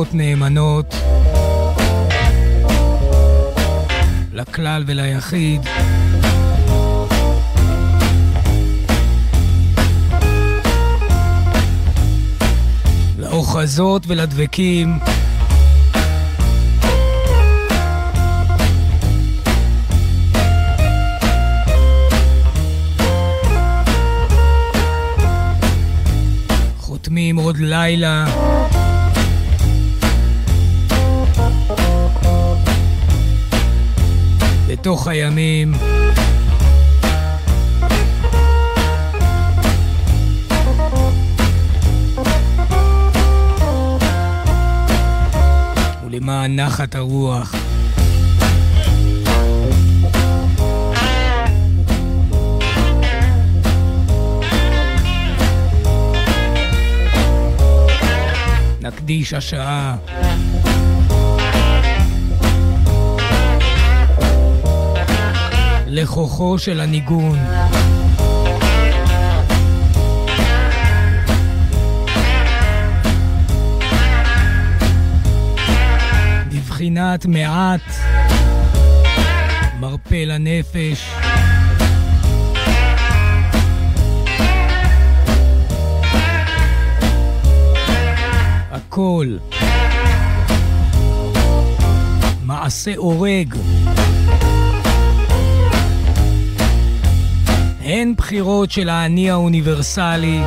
משפחות נאמנות לכלל וליחיד. לאוחזות ולדבקים. חותמים עוד לילה. בתוך הימים. ולמען נחת הרוח. נקדיש השעה לכוחו של הניגון. בבחינת מעט מרפא לנפש. הכל מעשה הורג. הן בחירות של האני האוניברסלי,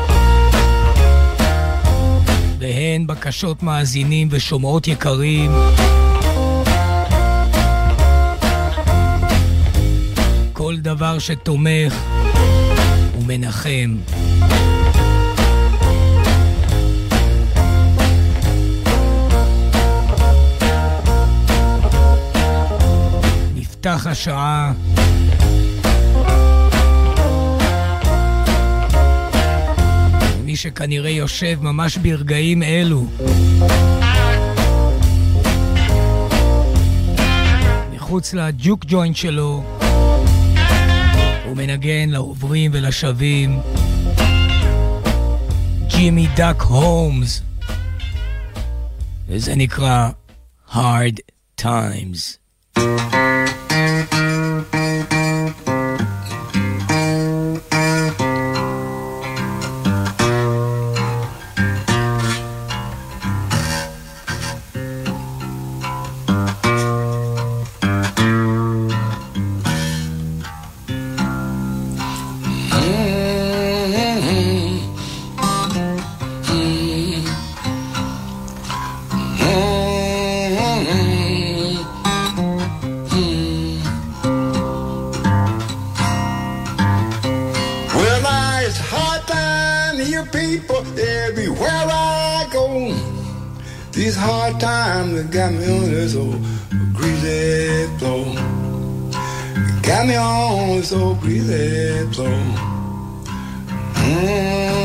והן בקשות מאזינים ושומעות יקרים. כל דבר שתומך ומנחם. נפתח השעה מי שכנראה יושב ממש ברגעים אלו. מחוץ לג'וק ג'וינט שלו, הוא מנגן לעוברים ולשבים. ג'ימי דאק הומס, וזה נקרא Hard Times. your people everywhere I go. These hard times have got me on this old greasy flow. Got me on this old greasy flow. Hmm.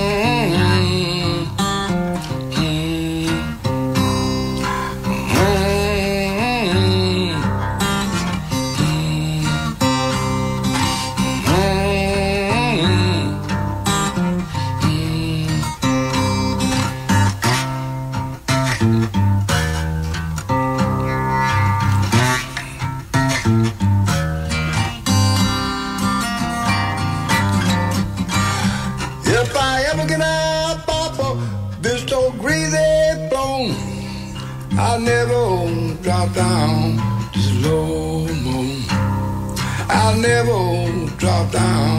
down.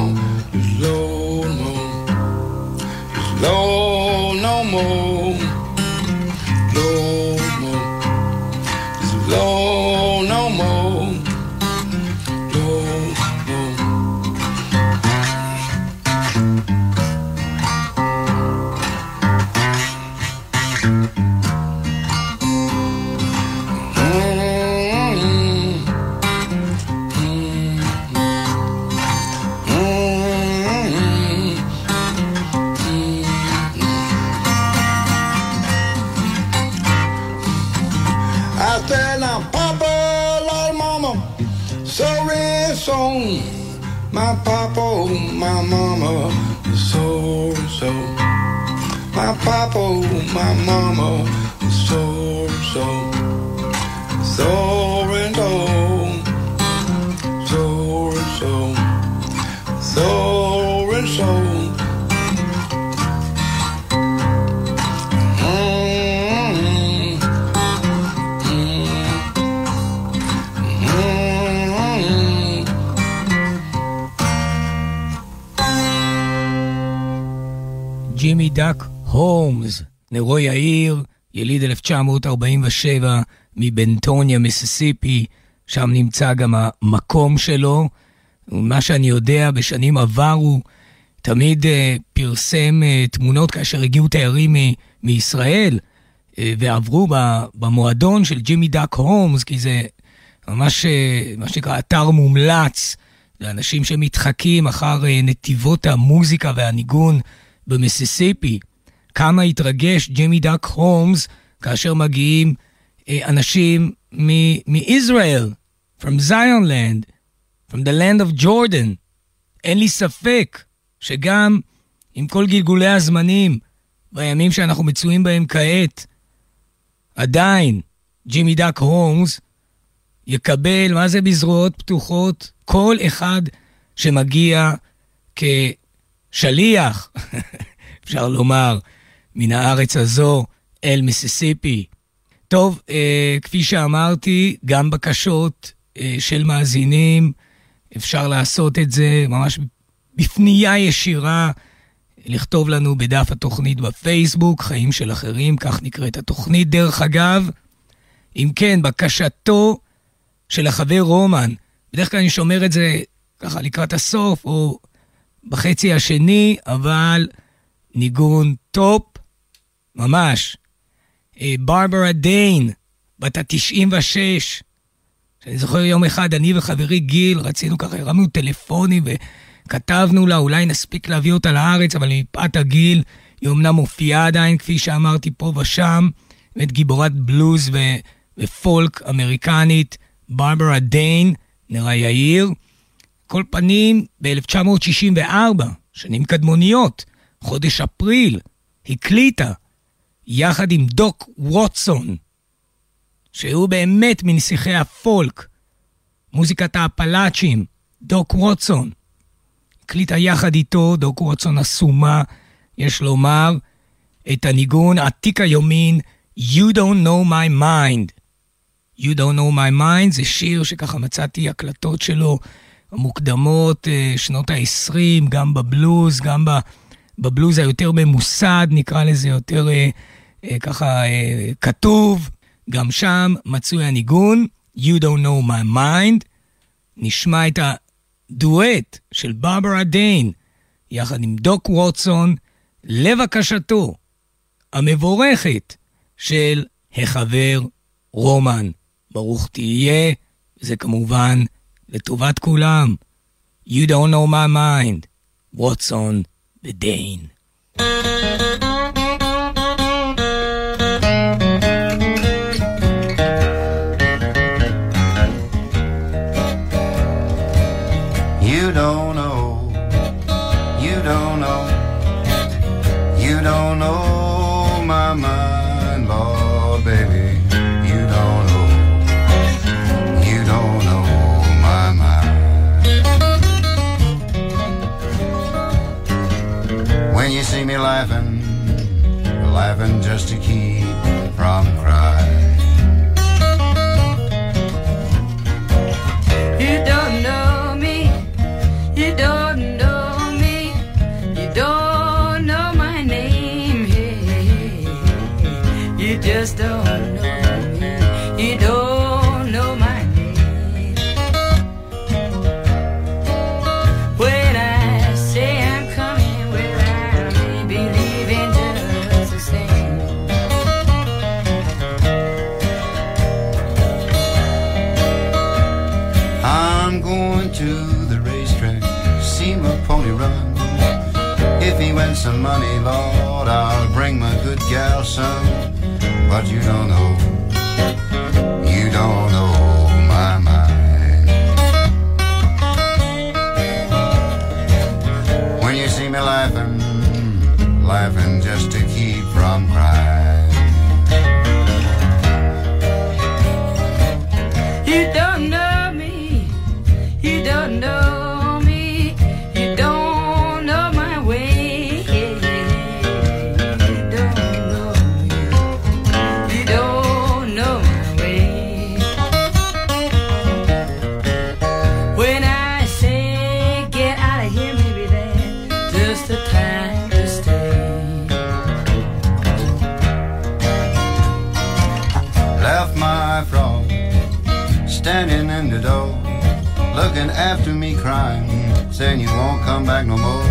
My papa, oh, my mama, so so. My papa, oh, my mama, so so. So דאק הומס, נרו יאיר, יליד 1947 מבנטוניה, מיסיסיפי, שם נמצא גם המקום שלו. ומה שאני יודע, בשנים עברו תמיד uh, פרסם uh, תמונות כאשר הגיעו תיירים מ- מישראל uh, ועברו ב- במועדון של ג'ימי דאק הומס, כי זה ממש, uh, מה שנקרא, אתר מומלץ לאנשים שמתחקים אחר uh, נתיבות המוזיקה והניגון במיסיסיפי. כמה התרגש ג'ימי דאק הומס כאשר מגיעים אה, אנשים מישראל, from Zion land, from the land of Jordan. אין לי ספק שגם עם כל גלגולי הזמנים בימים שאנחנו מצויים בהם כעת, עדיין ג'ימי דאק הומס יקבל, מה זה בזרועות פתוחות? כל אחד שמגיע כשליח, אפשר לומר, מן הארץ הזו אל מיסיסיפי. טוב, אה, כפי שאמרתי, גם בקשות אה, של מאזינים, אפשר לעשות את זה ממש בפנייה ישירה, לכתוב לנו בדף התוכנית בפייסבוק, חיים של אחרים, כך נקראת התוכנית דרך אגב. אם כן, בקשתו של החבר רומן, בדרך כלל אני שומר את זה ככה לקראת הסוף, או בחצי השני, אבל ניגון טופ, ממש. אה, ברברה דיין, בת ה-96, שאני זוכר יום אחד, אני וחברי גיל, רצינו ככה, הרמנו טלפונים וכתבנו לה, אולי נספיק להביא אותה לארץ, אבל מפאת הגיל, היא אמנם מופיעה עדיין, כפי שאמרתי, פה ושם, באמת גיבורת בלוז ו- ופולק אמריקנית, ברברה דיין, נראה יאיר. כל פנים, ב-1964, שנים קדמוניות, חודש אפריל, הקליטה יחד עם דוק ווטסון, שהוא באמת מנסיכי הפולק, מוזיקת האפלאצ'ים, דוק ווטסון. הקליטה יחד איתו, דוק ווטסון אסומה, יש לומר, את הניגון עתיק היומין You Don't Know My Mind. You Don't Know My Mind זה שיר שככה מצאתי הקלטות שלו המוקדמות, אה, שנות ה-20, גם בבלוז, גם בבלוז היותר ממוסד, נקרא לזה יותר אה, אה, ככה כתוב, גם שם מצוי הניגון, You Don't Know My Mind. נשמע את הדואט של ברברה דיין, יחד עם דוק ווטסון, לבקשתו המבורכת של החבר רומן. ברוך תהיה, זה כמובן לטובת כולם. You don't know my mind, what's on the Dane. some money, Lord. I'll bring my good gal some. But you don't know, you don't know my mind. When you see me laughing, laughing just to keep from crying. You don't know. After me crying, saying you won't come back no more,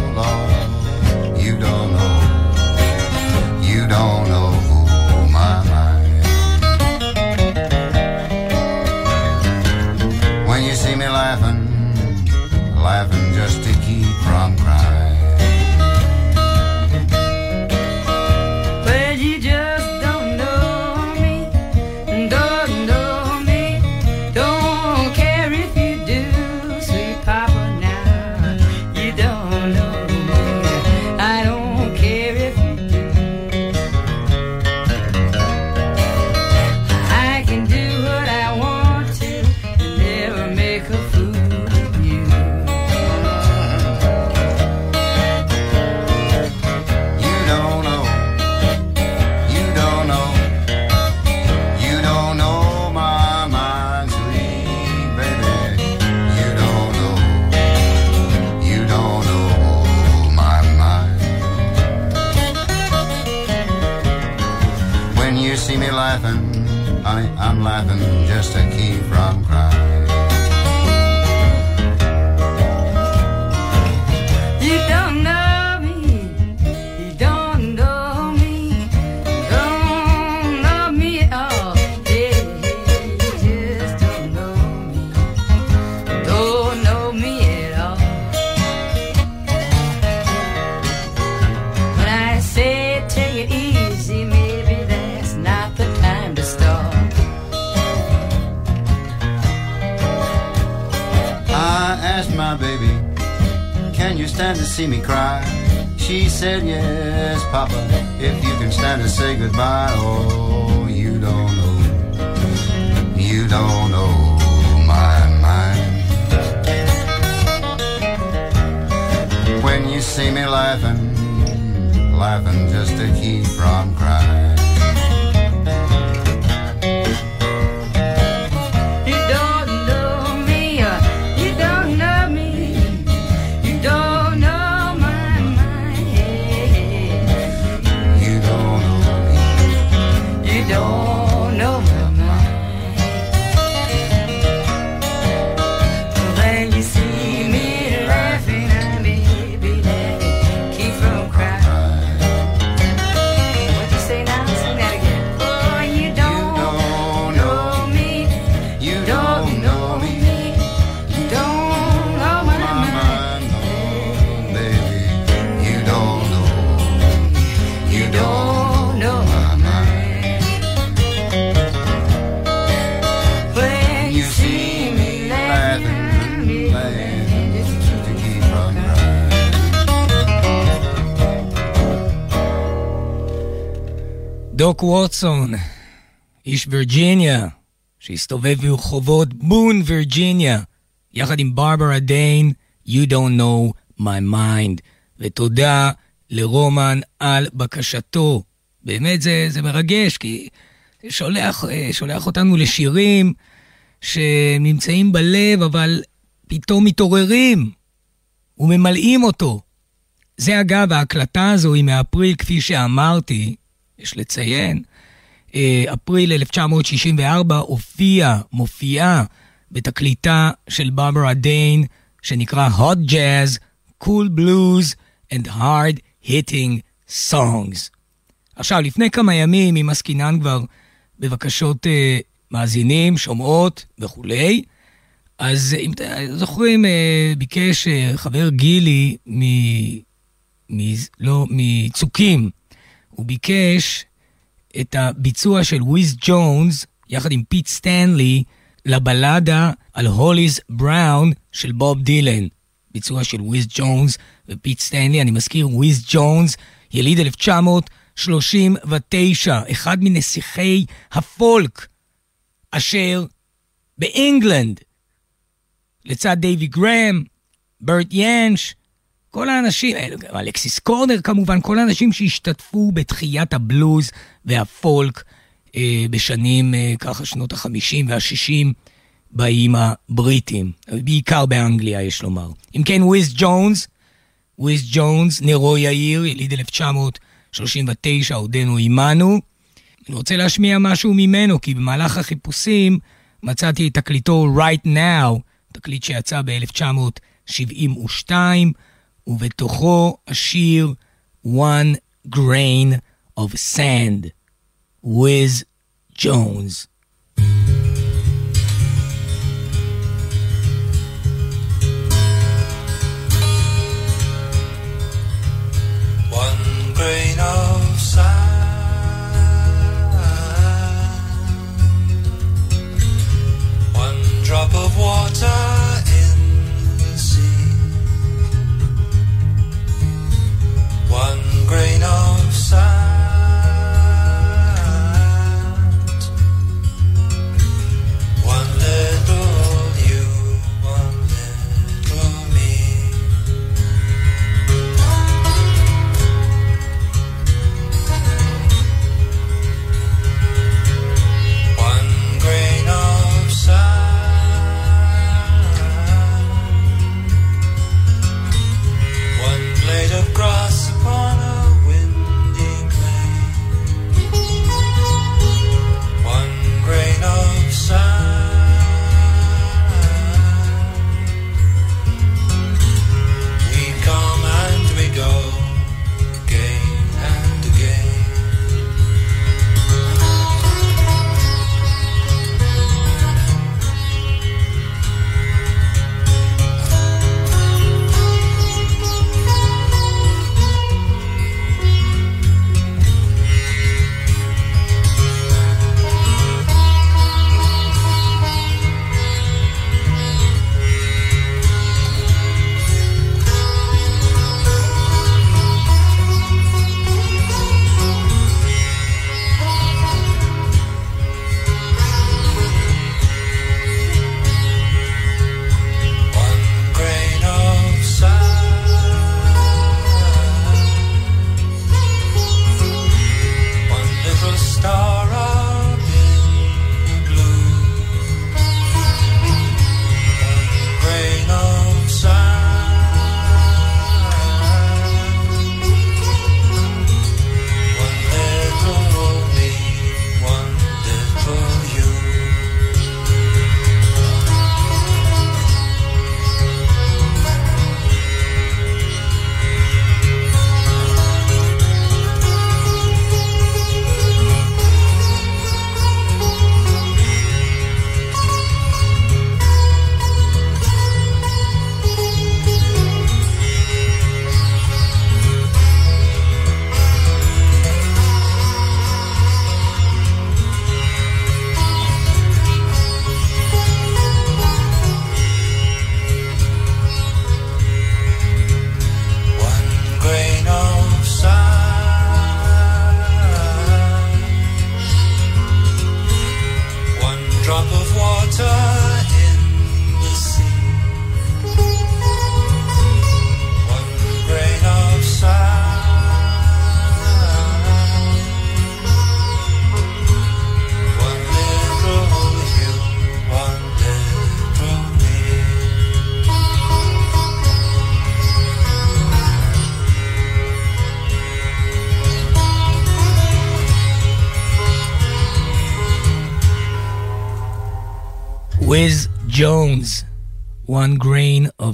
just to keep from crying. See me cry. She said, Yes, Papa, if you can stand to say goodbye. Oh, you don't know, you don't know my mind. When you see me laughing, laughing just to keep from דוק ווטסון, איש וירג'יניה, שהסתובב ברחובות בון, וירג'יניה, יחד עם ברברה דיין, You Don't Know My Mind. ותודה לרומן על בקשתו. באמת זה, זה מרגש, כי זה שולח, שולח אותנו לשירים שנמצאים בלב, אבל פתאום מתעוררים וממלאים אותו. זה אגב, ההקלטה הזו היא מאפריל, כפי שאמרתי, יש לציין, אה, אפריל 1964 הופיעה, מופיעה בתקליטה של ברברה דיין, שנקרא Hot Jazz, Cool Blues and Hard Hitting Songs. עכשיו, לפני כמה ימים, אם עסקינן כבר בבקשות uh, מאזינים, שומעות וכולי, אז אם אתם זוכרים, אה, ביקש אה, חבר גילי מ... מ... לא, מצוקים, הוא ביקש את הביצוע של וויז ג'ונס, יחד עם פיט סטנלי, לבלדה על הוליס בראון של בוב דילן. ביצוע של וויז ג'ונס ופיט סטנלי, אני מזכיר, וויז ג'ונס, יליד 1939, אחד מנסיכי הפולק, אשר באנגלנד, לצד דייווי גרהאם, ברט יאנש, כל האנשים, אלכסיס קורנר כמובן, כל האנשים שהשתתפו בתחיית הבלוז והפולק אה, בשנים, אה, ככה שנות ה-50 וה-60 באיים הבריטים, בעיקר באנגליה יש לומר. אם כן, וויז ג'ונס, וויז ג'ונס, נרו יאיר, יליד 1939, עודנו עימנו. אני רוצה להשמיע משהו ממנו, כי במהלך החיפושים מצאתי את תקליטו Right Now, תקליט שיצא ב-1972, ובתוכו השיר One Grain of Sand, with Jones. One grain of sand, one drop of water Grain of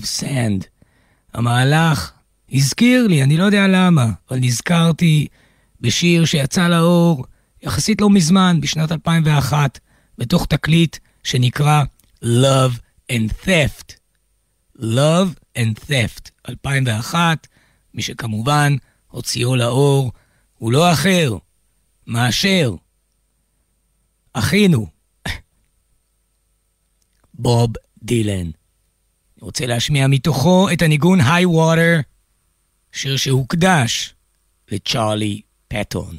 Sand. המהלך הזכיר לי, אני לא יודע למה, אבל נזכרתי בשיר שיצא לאור יחסית לא מזמן, בשנת 2001, בתוך תקליט שנקרא Love and Theft. Love and Theft, 2001, מי שכמובן הוציאו לאור הוא לא אחר מאשר אחינו, בוב דילן. רוצה להשמיע מתוכו את הניגון היי ווטר, שיר שהוקדש לצ'ארלי פטון.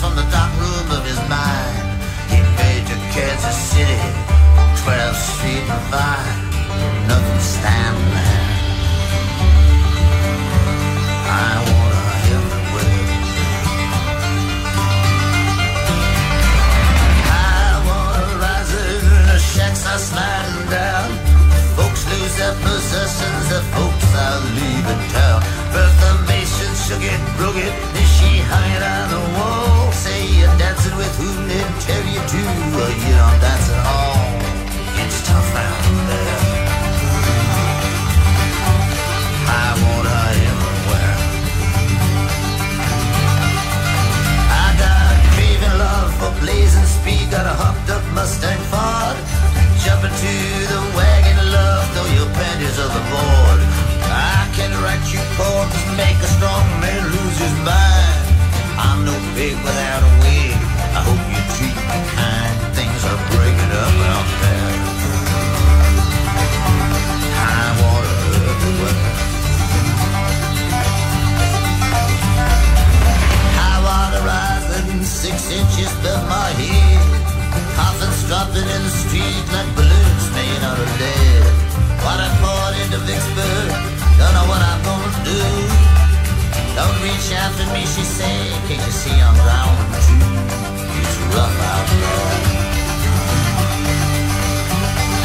From the dark room of his mind. He made to Kansas City, 12 Street of Vine. Nothing standing there. I want her everywhere. I want her rising, the shacks are sliding down. Folks lose their possessions, the folks are leaving town. Bertha Mason shook it, broke it, is she hanging on the wall? With whom they tell you to, or you don't dance at all. It's tough round there. I want her everywhere. I got craving love for blazing speed, got a hopped up Mustang Ford. Jump into the wagon, love, throw your panties overboard. I can write you poems, make a strong man lose his mind. I'm no pig without a wig. I hope you treat me kind. Things are breaking up out there. Want her everywhere. High water rising six inches above my head. Coffins dropping in the street like balloons made out of lead. Water poured into Vicksburg. Don't know what I'm gonna do. Don't reach after me, she said. Can't you see I'm drowning too?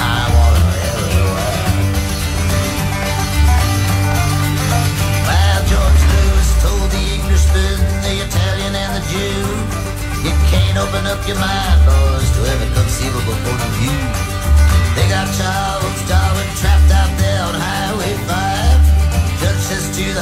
I want her everywhere. George Lewis told the Englishman, the Italian, and the Jew, you can't open up your mind, boys, to every conceivable point of view. They got Charles Darwin trapped out there on Highway 5. Judge says to the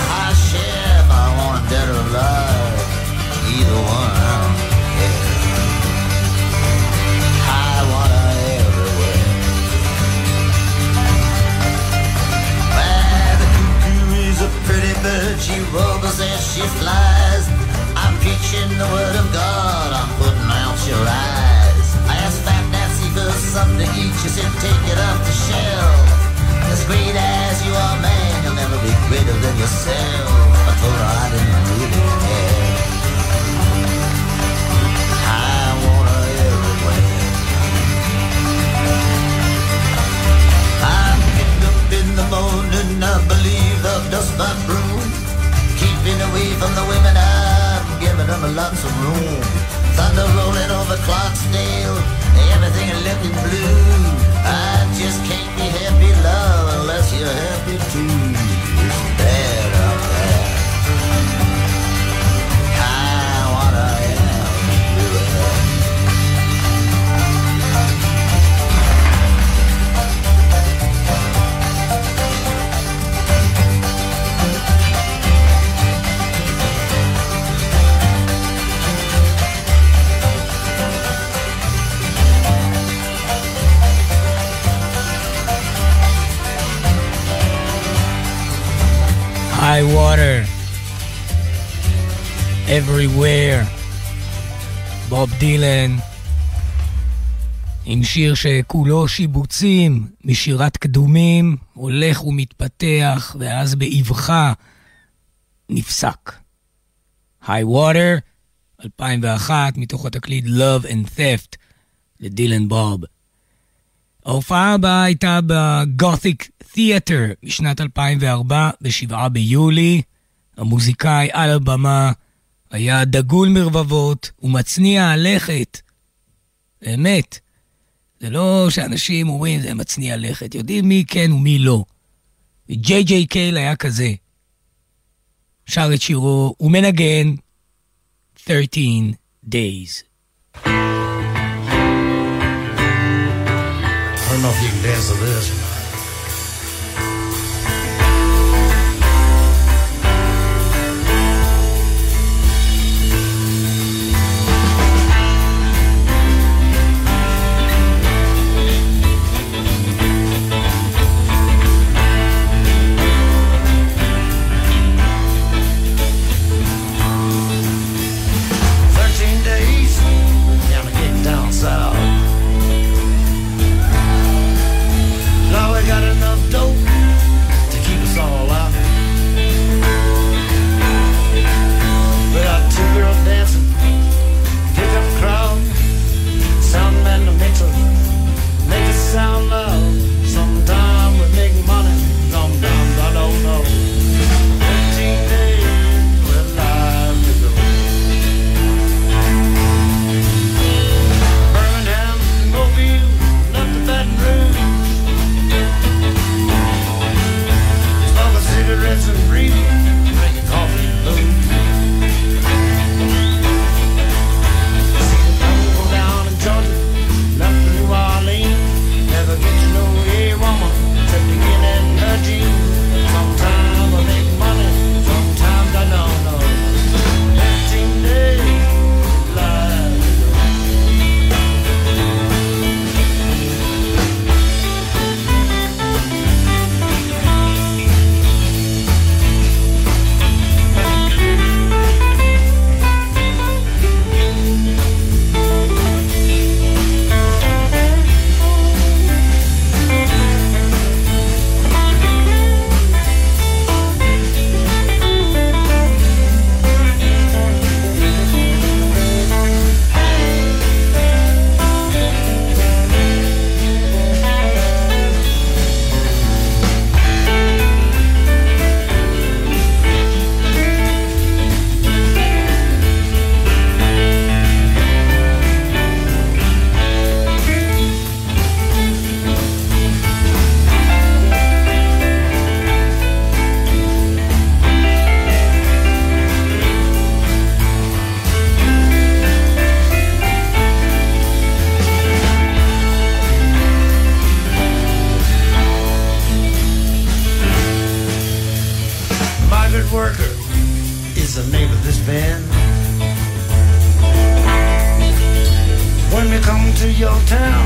She warbles as she flies. I'm preaching the word of God. I'm putting out your eyes. I asked Fat Nancy for something to eat. She said, take it off the shelf. As great as you are, man, you'll never be greater than yourself. I told her I didn't really care. I want her everywhere. I'm up in the morning, I believe I'll dust. Keeping away from the women, I'm giving them lots of room. Thunder rolling over Clarksdale, everything looking blue. I just can't be happy, love, unless you're happy too. It's bad high water, everywhere, בוב דילן, עם שיר שכולו שיבוצים משירת קדומים, הולך ומתפתח, ואז באבחה נפסק. high water, 2001, מתוך התקליט Love and Theft לדילן בוב. ההופעה הבאה הייתה בגותיק תיאטר בשנת 2004, ב-7 ביולי. המוזיקאי על הבמה היה דגול מרבבות ומצניע הלכת. באמת. זה לא שאנשים אומרים זה מצניע לכת, יודעים מי כן ומי לא. ג'יי ג'יי קייל היה כזה. שר את שירו ומנגן 13 Days. I don't know if you can dance to this. Your town.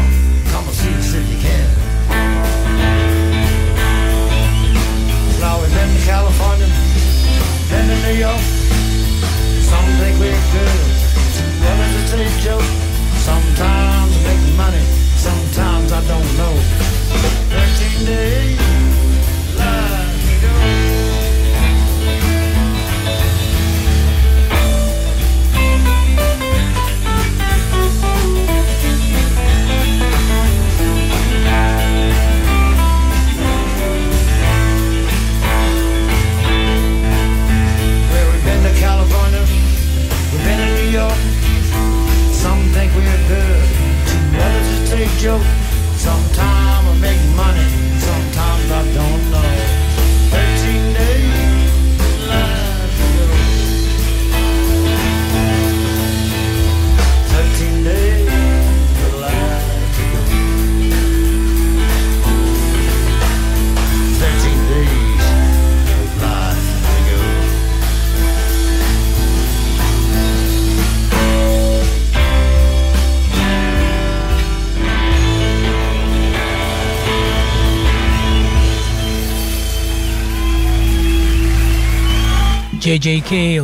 קיל.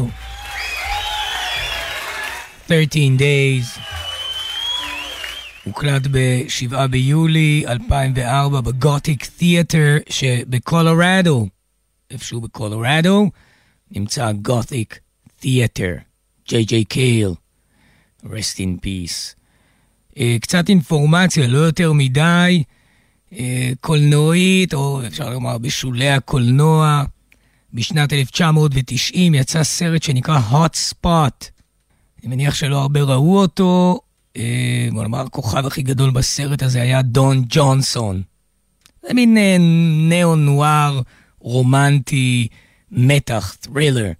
13 Days. הוקלט ב-7 ביולי 2004 בגותיק תיאטר שבקולורדו. איפשהו בקולורדו נמצא גותיק תיאטר. ג'יי ג'יי קיל. rest in peace. אה, קצת אינפורמציה, לא יותר מדי, אה, קולנועית, או אפשר לומר בשולי הקולנוע. בשנת 1990 יצא סרט שנקרא Hot Spot. אני מניח שלא הרבה ראו אותו. אה, בוא נאמר, הכוכב הכי גדול בסרט הזה היה דון ג'ונסון. זה מין אה, ניאו-נואר, רומנטי, מתח, ת'רילר.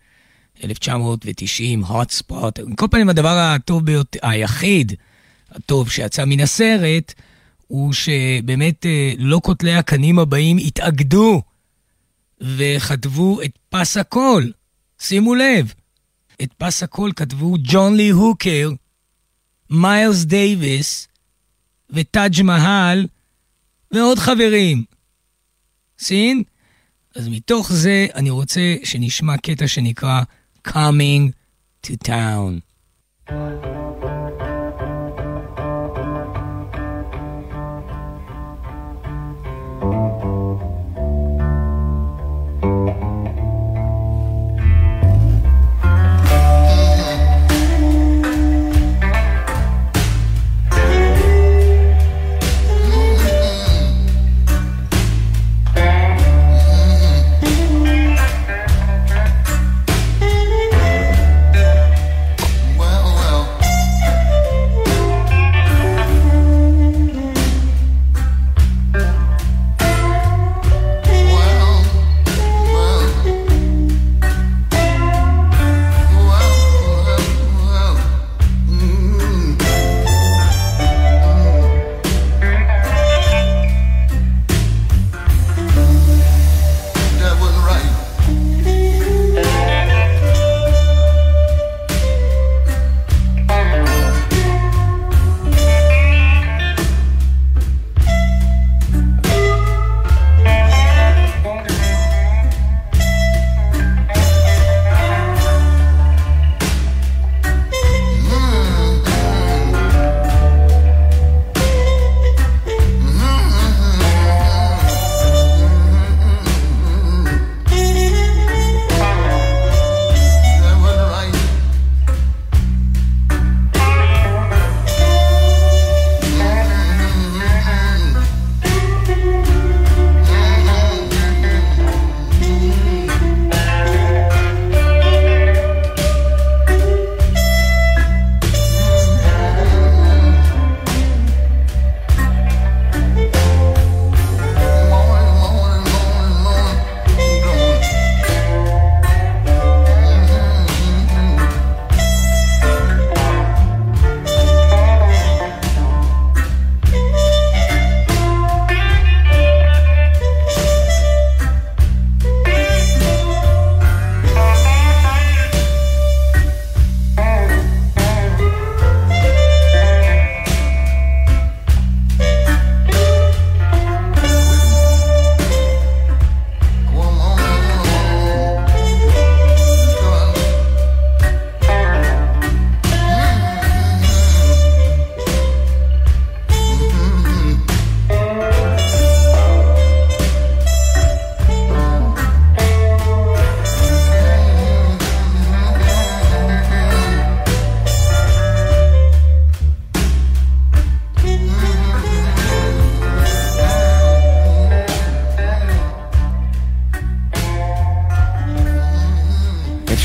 1990, Hot Spot. כל פנים, הדבר הטוב ביותר, היחיד הטוב שיצא מן הסרט, הוא שבאמת אה, לא כותלי הקנים הבאים התאגדו וכתבו את פס הקול. שימו לב, את פס הקול כתבו ג'ון לי הוקר, מיילס דייוויס וטאג' מהל ועוד חברים. סין? אז מתוך זה אני רוצה שנשמע קטע שנקרא Coming to Town. Well, well.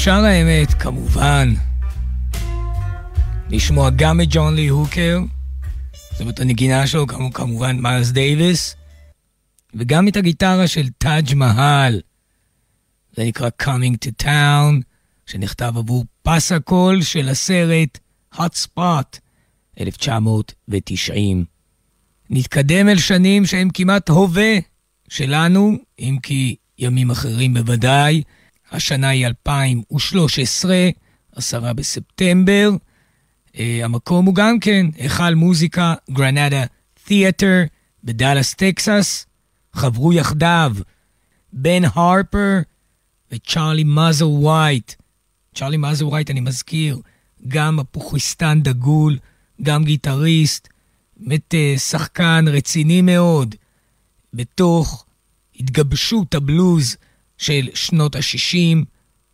אפשר האמת, כמובן, לשמוע גם את ג'ון לי הוקר, זאת אומרת הנגינה שלו כמובן מיילס דייוויס, וגם את הגיטרה של טאג' מהל. זה נקרא Coming to Town, שנכתב עבור פס הקול של הסרט Hot Spot, 1990. נתקדם אל שנים שהם כמעט הווה שלנו, אם כי ימים אחרים בוודאי. השנה היא 2013, עשרה בספטמבר. אה, המקום הוא גם כן היכל מוזיקה גרנדה תיאטר בדאלאס, טקסס. חברו יחדיו בן הרפר וצ'ארלי מאסלווייט. צ'ארלי מאסלווייט, אני מזכיר, גם מפוחיתן דגול, גם גיטריסט, באמת אה, שחקן רציני מאוד בתוך התגבשות הבלוז של שנות ה-60,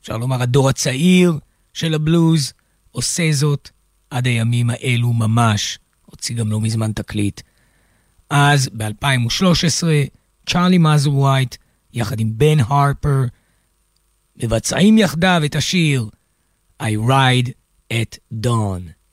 אפשר לומר הדור הצעיר של הבלוז, עושה זאת עד הימים האלו ממש. הוציא גם לא מזמן תקליט. אז ב-2013, צ'ארלי מאזל ווייט, יחד עם בן הרפר, מבצעים יחדיו את השיר I Ride at Dawn.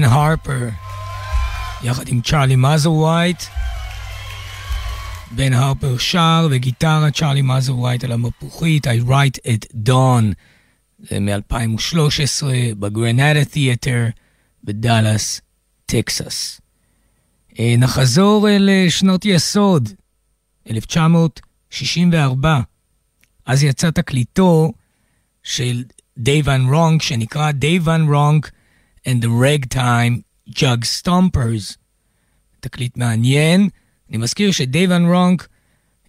בן הרפר, יחד עם צ'ארלי מאסלווייט. בן הרפר שר וגיטרה, צ'ארלי מאסלווייט על המפוחית, I Ride at Dawn. זה מ-2013 בגרנדה תיאטר בדאלאס, טקסס. אה, נחזור אל אה, שנות יסוד, 1964. אז יצא תקליטו של דייב ון רונק, שנקרא דייב ון רונק and the Ragtime Jug Stompers. תקליט מעניין. אני מזכיר שדייב ון רונק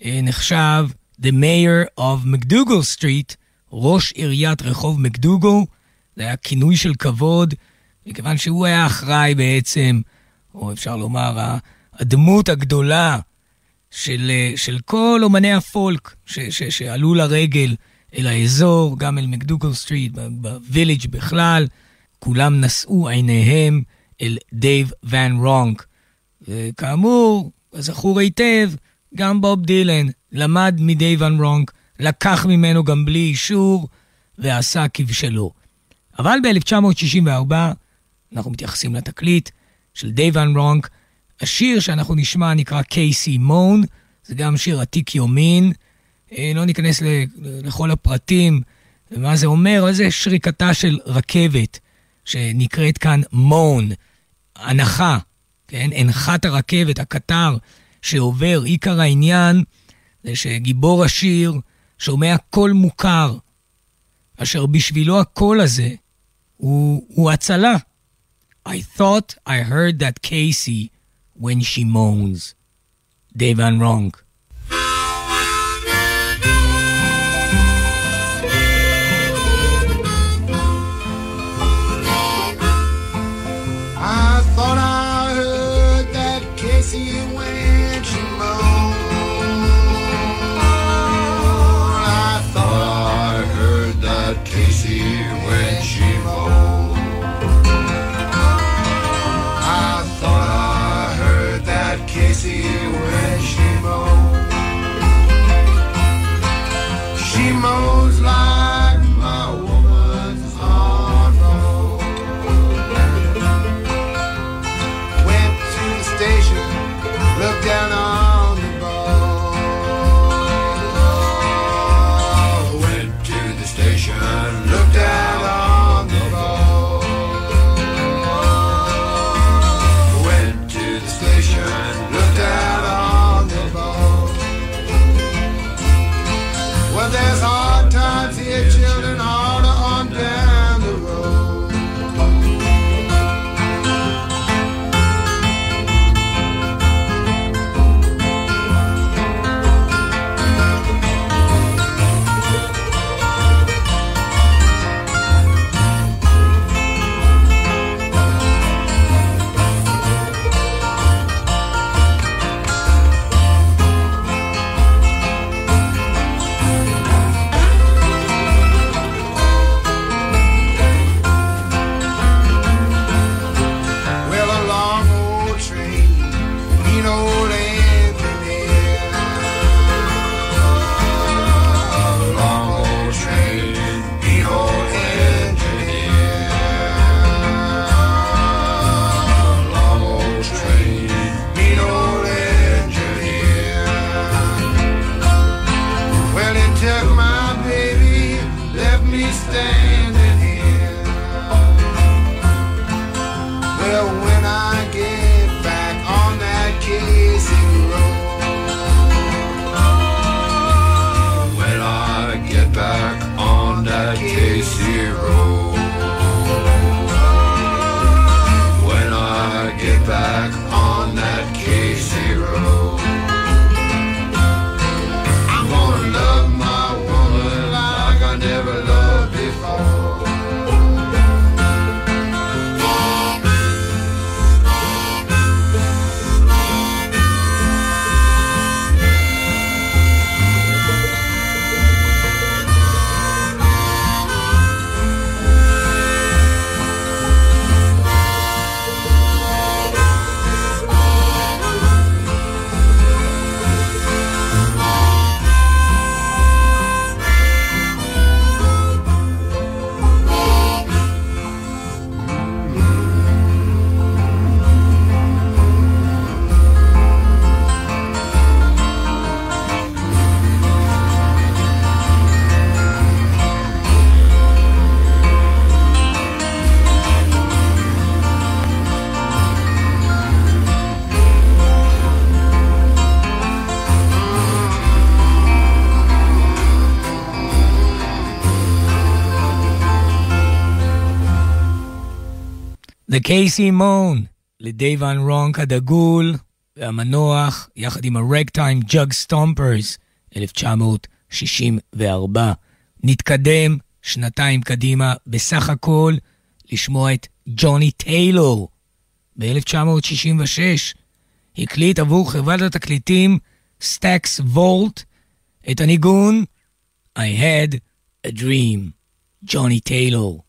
אה, נחשב The Mayor of MacDougal Street, ראש עיריית רחוב מקדוגל. זה היה כינוי של כבוד, מכיוון שהוא היה אחראי בעצם, או אפשר לומר, הדמות הגדולה של, אה, של כל אומני הפולק ש, ש, שעלו לרגל אל האזור, גם אל מקדוגל סטריט, בוויליג' בכלל, כולם נשאו עיניהם אל דייב ון רונק. וכאמור, זכור היטב, גם בוב דילן למד מדייב ון רונק, לקח ממנו גם בלי אישור, ועשה כבשלו. אבל ב-1964, אנחנו מתייחסים לתקליט של דייב ון רונק, השיר שאנחנו נשמע נקרא K.C. Moan, זה גם שיר עתיק יומין. אה, לא ניכנס לכל הפרטים ומה זה אומר, אבל זה שריקתה של רכבת שנקראת כאן מון, הנחה, כן? הנחת הרכבת, הקטר שעובר, עיקר העניין זה שגיבור השיר שומע קול מוכר, אשר בשבילו הקול הזה הוא, הוא הצלה. I thought I heard that Casey when she moans. Dave Van The K.C. Moan, לדייב ון רונק הדגול והמנוח, יחד עם ה Ragtime Jug Stompers, 1964. נתקדם שנתיים קדימה בסך הכל לשמוע את ג'וני טיילור. ב-1966 הקליט עבור חברת התקליטים סטאקס וולט את הניגון I had a dream, ג'וני טיילור.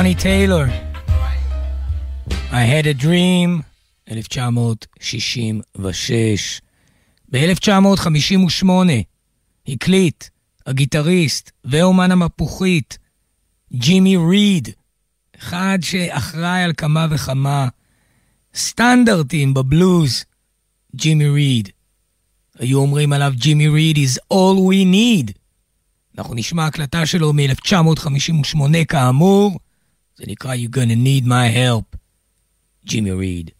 יוני טיילור. I had a dream, 1966. ב-1958 הקליט הגיטריסט ואומן המפוחית ג'ימי ריד, אחד שאחראי על כמה וכמה סטנדרטים בבלוז, ג'ימי ריד. היו אומרים עליו ג'ימי ריד is all we need. אנחנו נשמע הקלטה שלו מ-1958 כאמור. Then he are you going to need my help? Jimmy Reed.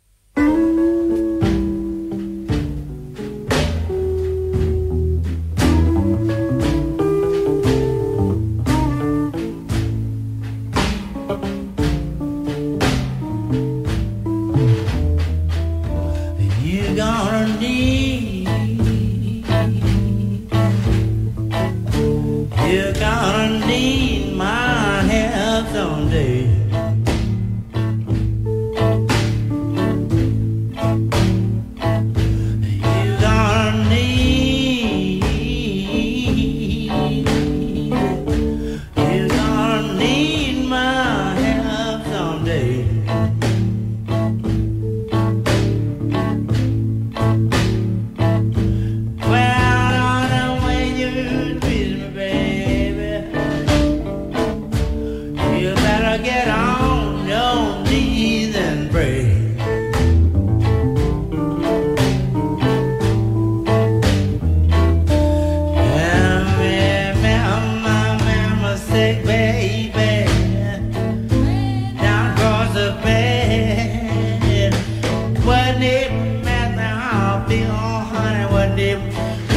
honey, what deep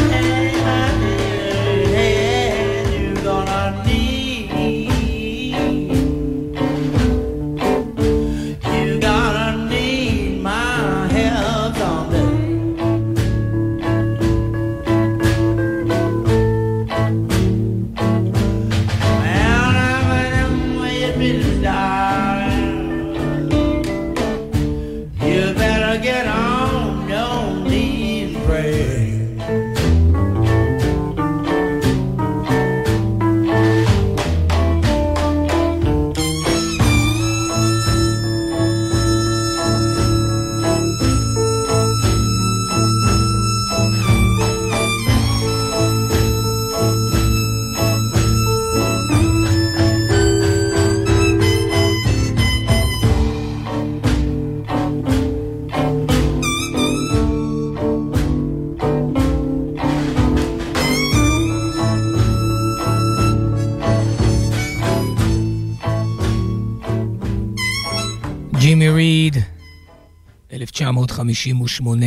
1958,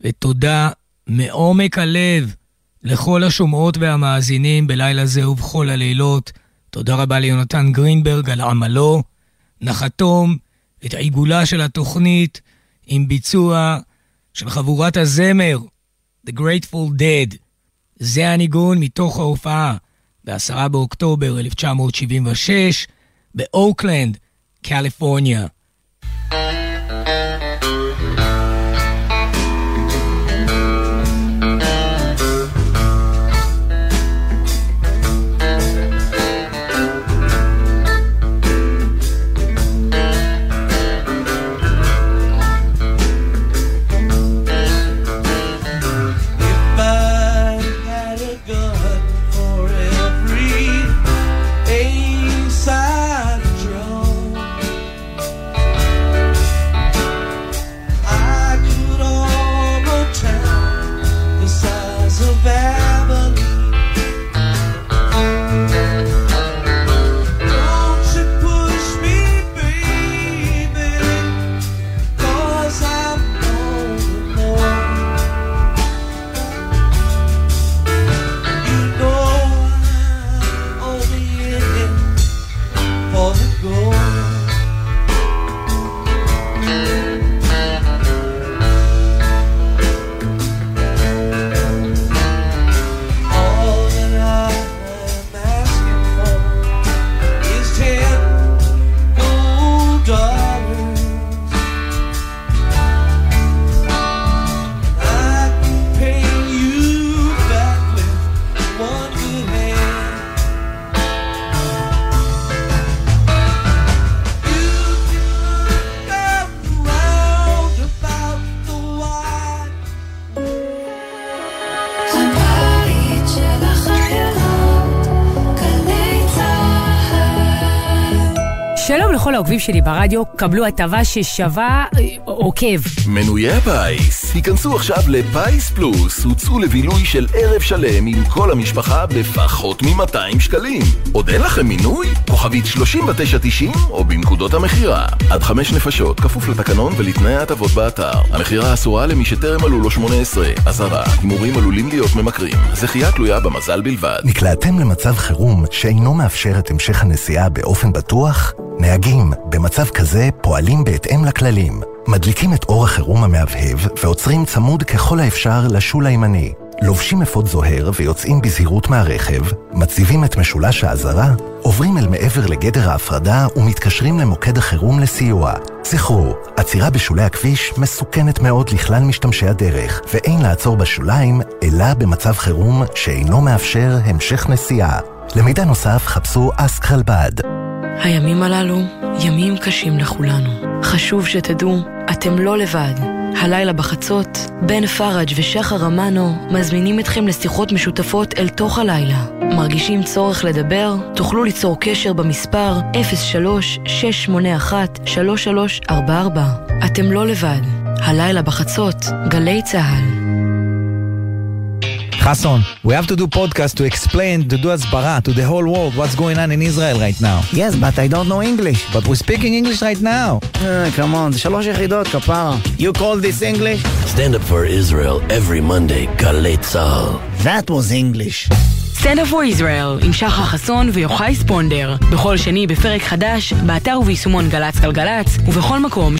ותודה מעומק הלב לכל השומעות והמאזינים בלילה זה ובכל הלילות. תודה רבה ליונתן גרינברג על עמלו. נחתום את העיגולה של התוכנית עם ביצוע של חבורת הזמר, The Grateful Dead. זה הניגון מתוך ההופעה ב-10 באוקטובר 1976 באוקלנד, קליפורניה. העוקבים שלי ברדיו, קבלו הטבה ששווה אה, עוקב. מנויי הפיס, היכנסו עכשיו לפיס פלוס, הוצאו לבילוי של ערב שלם עם כל המשפחה בפחות מ-200 שקלים. עוד אין לכם מינוי? כוכבית 3990 או בנקודות המכירה. עד חמש נפשות, כפוף לתקנון ולתנאי ההטבות באתר. המכירה אסורה למי שטרם מלאו לו 18. אזהרה, הימורים עלולים להיות ממכרים. זכייה תלויה במזל בלבד. נקלעתם למצב חירום שאינו מאפשר את המשך הנסיעה באופן בטוח? נהגים במצב כזה פועלים בהתאם לכללים. מדליקים את אור החירום המהבהב ועוצרים צמוד ככל האפשר לשול הימני. לובשים אפוד זוהר ויוצאים בזהירות מהרכב, מציבים את משולש האזהרה, עוברים אל מעבר לגדר ההפרדה ומתקשרים למוקד החירום לסיוע. זכרו, עצירה בשולי הכביש מסוכנת מאוד לכלל משתמשי הדרך, ואין לעצור בשוליים, אלא במצב חירום שאינו מאפשר המשך נסיעה. למידע נוסף חפשו אסק חלבד. הימים הללו ימים קשים לכולנו. חשוב שתדעו, אתם לא לבד. הלילה בחצות, בן פראג' ושחר אמנו מזמינים אתכם לשיחות משותפות אל תוך הלילה. מרגישים צורך לדבר? תוכלו ליצור קשר במספר 03-681-3344. אתם לא לבד. הלילה בחצות, גלי צה"ל. Hassan, we have to do podcast to explain, to do הסברה to the whole world what's going on in Israel right now. Yes, but I don't know English. But we're speaking English right now. Uh, come on, זה שלוש יחידות, כפרה. You call this English? Stand up for Israel every Monday, גלי צה"ל. That was English. Stand up for Israel עם שחר חסון ויוחאי ספונדר. בכל שני בפרק חדש, באתר וביישומון גל"צ גלגלצ, ובכל מקום